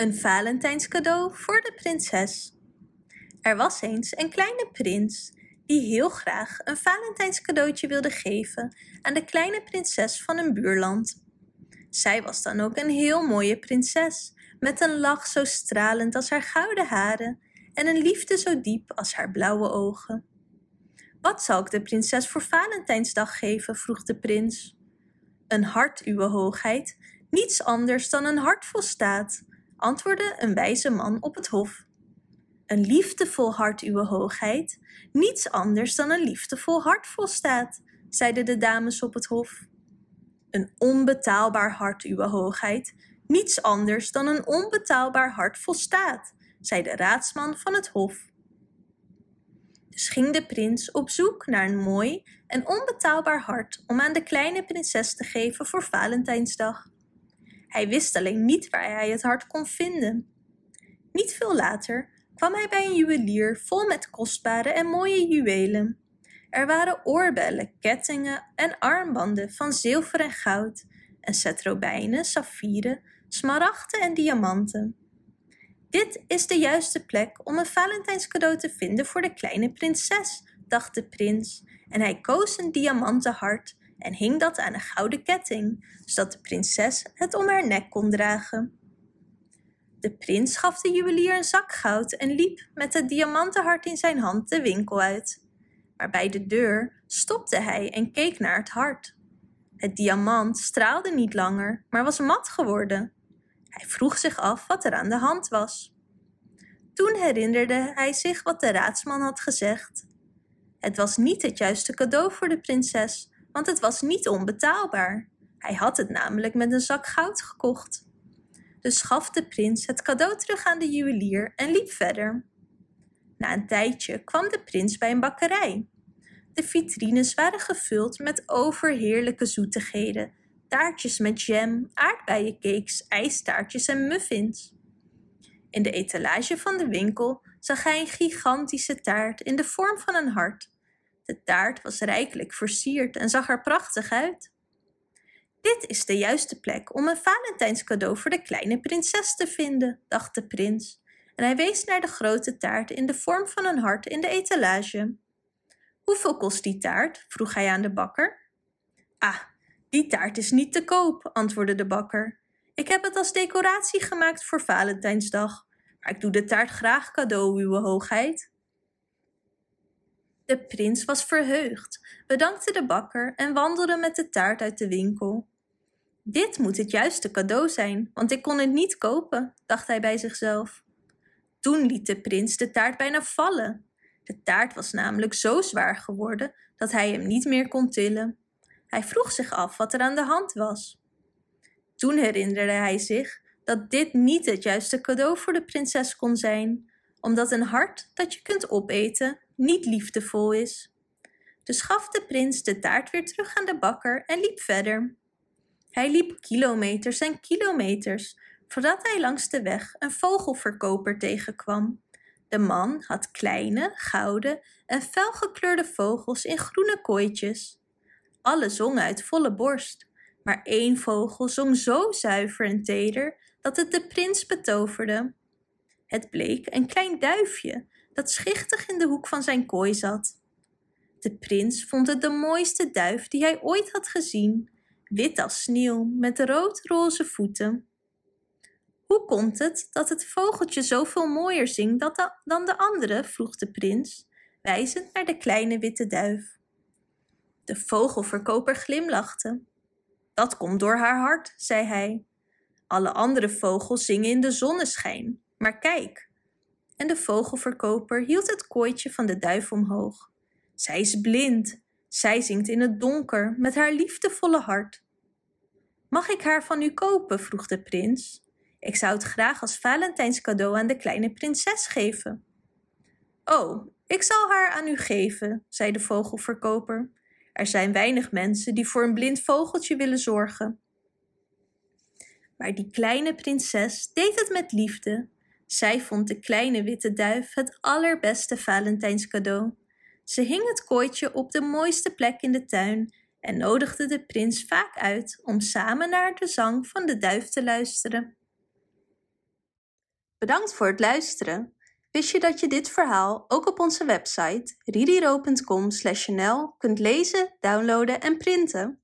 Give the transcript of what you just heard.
Een Valentijnscadeau voor de prinses. Er was eens een kleine prins die heel graag een Valentijnscadeautje wilde geven aan de kleine prinses van een buurland. Zij was dan ook een heel mooie prinses, met een lach zo stralend als haar gouden haren en een liefde zo diep als haar blauwe ogen. Wat zal ik de prinses voor Valentijnsdag geven? vroeg de prins. Een hart, uwe hoogheid, niets anders dan een hart volstaat, antwoordde een wijze man op het hof. Een liefdevol hart, uwe hoogheid, niets anders dan een liefdevol hart volstaat, zeiden de dames op het hof. Een onbetaalbaar hart, uwe hoogheid, niets anders dan een onbetaalbaar hart volstaat, zei de raadsman van het hof. Dus ging de prins op zoek naar een mooi en onbetaalbaar hart om aan de kleine prinses te geven voor Valentijnsdag. Hij wist alleen niet waar hij het hart kon vinden. Niet veel later kwam hij bij een juwelier vol met kostbare en mooie juwelen. Er waren oorbellen, kettingen en armbanden van zilver en goud en cetrobijnen, saffieren, smaragden en diamanten. Dit is de juiste plek om een Valentijnscadeau te vinden voor de kleine prinses, dacht de prins, en hij koos een diamanten hart en hing dat aan een gouden ketting, zodat de prinses het om haar nek kon dragen. De prins gaf de juwelier een zak goud en liep met het diamantenhart in zijn hand de winkel uit. Maar bij de deur stopte hij en keek naar het hart. Het diamant straalde niet langer, maar was mat geworden. Hij vroeg zich af wat er aan de hand was. Toen herinnerde hij zich wat de raadsman had gezegd. Het was niet het juiste cadeau voor de prinses, want het was niet onbetaalbaar. Hij had het namelijk met een zak goud gekocht. Dus gaf de prins het cadeau terug aan de juwelier en liep verder. Na een tijdje kwam de prins bij een bakkerij. De vitrines waren gevuld met overheerlijke zoetigheden, taartjes met jam, aardbeiencakes, ijstaartjes en muffins. In de etalage van de winkel zag hij een gigantische taart in de vorm van een hart de taart was rijkelijk versierd en zag er prachtig uit. Dit is de juiste plek om een Valentijnscadeau voor de kleine prinses te vinden, dacht de prins. En hij wees naar de grote taart in de vorm van een hart in de etalage. Hoeveel kost die taart? vroeg hij aan de bakker. Ah, die taart is niet te koop, antwoordde de bakker. Ik heb het als decoratie gemaakt voor Valentijnsdag, maar ik doe de taart graag cadeau, uwe hoogheid. De prins was verheugd, bedankte de bakker en wandelde met de taart uit de winkel. Dit moet het juiste cadeau zijn, want ik kon het niet kopen, dacht hij bij zichzelf. Toen liet de prins de taart bijna vallen. De taart was namelijk zo zwaar geworden dat hij hem niet meer kon tillen. Hij vroeg zich af wat er aan de hand was. Toen herinnerde hij zich dat dit niet het juiste cadeau voor de prinses kon zijn, omdat een hart dat je kunt opeten niet liefdevol is. Dus gaf de prins de taart weer terug aan de bakker en liep verder. Hij liep kilometers en kilometers voordat hij langs de weg een vogelverkoper tegenkwam. De man had kleine, gouden en felgekleurde vogels in groene kooitjes. Alle zongen uit volle borst, maar één vogel zong zo zuiver en teder dat het de prins betoverde. Het bleek een klein duifje dat schichtig in de hoek van zijn kooi zat. De prins vond het de mooiste duif die hij ooit had gezien, wit als sneeuw met rood-roze voeten. Hoe komt het dat het vogeltje zoveel mooier zingt dan de andere? vroeg de prins, wijzend naar de kleine witte duif. De vogelverkoper glimlachte. Dat komt door haar hart, zei hij. Alle andere vogels zingen in de zonneschijn, maar kijk, en de vogelverkoper hield het kooitje van de duif omhoog. Zij is blind, zij zingt in het donker met haar liefdevolle hart. Mag ik haar van u kopen? vroeg de prins. Ik zou het graag als Valentijnscadeau aan de kleine prinses geven. Oh, ik zal haar aan u geven, zei de vogelverkoper. Er zijn weinig mensen die voor een blind vogeltje willen zorgen. Maar die kleine prinses deed het met liefde zij vond de kleine witte duif het allerbeste Valentijnscadeau. Ze hing het kooitje op de mooiste plek in de tuin en nodigde de prins vaak uit om samen naar de zang van de duif te luisteren. Bedankt voor het luisteren. Wist je dat je dit verhaal ook op onze website ridiro.com/nl kunt lezen, downloaden en printen?